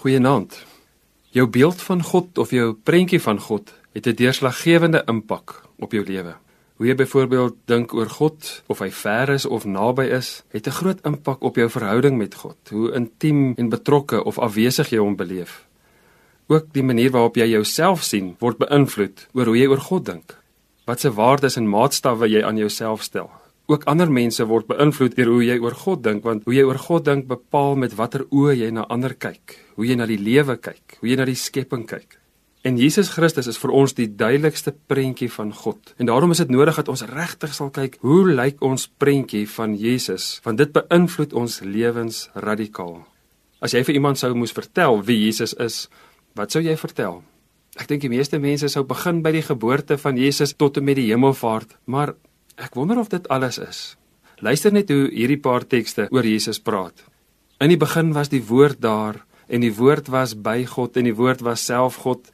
Goeienaand. Jou beeld van God of jou prentjie van God het 'n deurslaggewende impak op jou lewe. Hoe jy byvoorbeeld dink oor God, of hy ver is of naby is, het 'n groot impak op jou verhouding met God. Hoe intiem en betrokke of afwesig jy hom beleef. Ook die manier waarop jy jouself sien, word beïnvloed oor hoe jy oor God dink. Watse waardes en maatstawwe jy aan jouself stel. Ook ander mense word beïnvloed deur hoe jy oor God dink, want hoe jy oor God dink bepaal met watter oë jy na ander kyk, hoe jy na die lewe kyk, hoe jy na die skepping kyk. En Jesus Christus is vir ons die duidelikste prentjie van God. En daarom is dit nodig dat ons regtig sal kyk, hoe lyk ons prentjie van Jesus? Want dit beïnvloed ons lewens radikaal. As jy vir iemand sou moes vertel wie Jesus is, wat sou jy vertel? Ek dink die meeste mense sou begin by die geboorte van Jesus tot en met die hemelvaart, maar Ek wonder of dit alles is. Luister net hoe hierdie paar tekste oor Jesus praat. In die begin was die woord daar en die woord was by God en die woord was self God.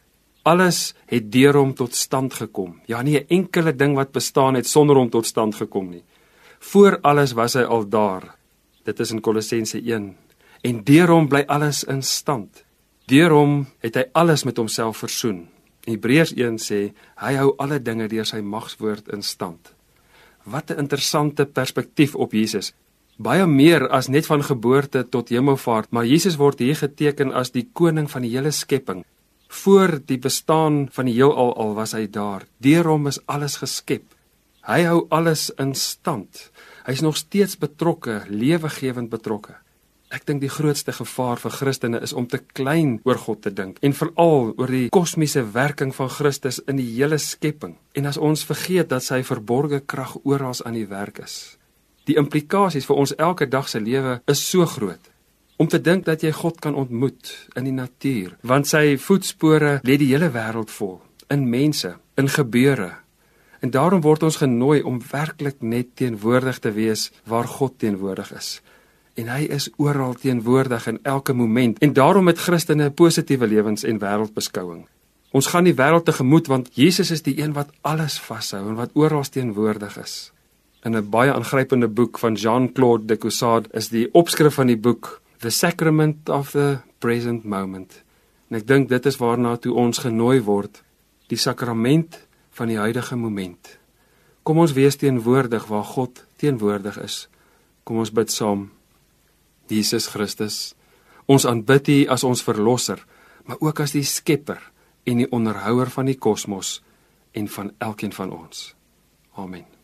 Alles het deur hom tot stand gekom. Ja, nie 'n enkele ding wat bestaan het sonder hom tot stand gekom nie. Voor alles was hy al daar. Dit is in Kolossense 1. En deur hom bly alles in stand. Deur hom het hy alles met homself versoen. Hebreërs 1 sê hy hou alle dinge deur sy magswoord in stand. Wat 'n interessante perspektief op Jesus. Baie meer as net van geboorte tot hemelvaart, maar Jesus word hier geteken as die koning van die hele skepping. Voor die bestaan van die heelal al was hy daar. Deur hom is alles geskep. Hy hou alles in stand. Hy's nog steeds betrokke, lewegewend betrokke. Ek dink die grootste gevaar vir Christene is om te klein oor God te dink en veral oor die kosmiese werking van Christus in die hele skepping. En as ons vergeet dat sy verborgde krag oral aan die werk is. Die implikasies vir ons elke dag se lewe is so groot. Om te dink dat jy God kan ontmoet in die natuur, want sy voetspore lê die hele wêreld vol, in mense, in gebeure. En daarom word ons genooi om werklik net teenwoordig te wees waar God teenwoordig is en hy is oral teenwoordig in elke moment en daarom het Christene 'n positiewe lewens en wêreldbeskouing. Ons gaan die wêreld tegemoet want Jesus is die een wat alles vashou en wat oral teenwoordig is. In 'n baie aangrypende boek van Jean-Claude de Caussade is die opskrif van die boek The Sacrament of the Present Moment. En ek dink dit is waarna toe ons genooi word, die sakrament van die huidige moment. Kom ons wees teenwoordig waar God teenwoordig is. Kom ons bid saam. Jesus Christus. Ons aanbid U as ons verlosser, maar ook as die skepper en die onderhouer van die kosmos en van elkeen van ons. Amen.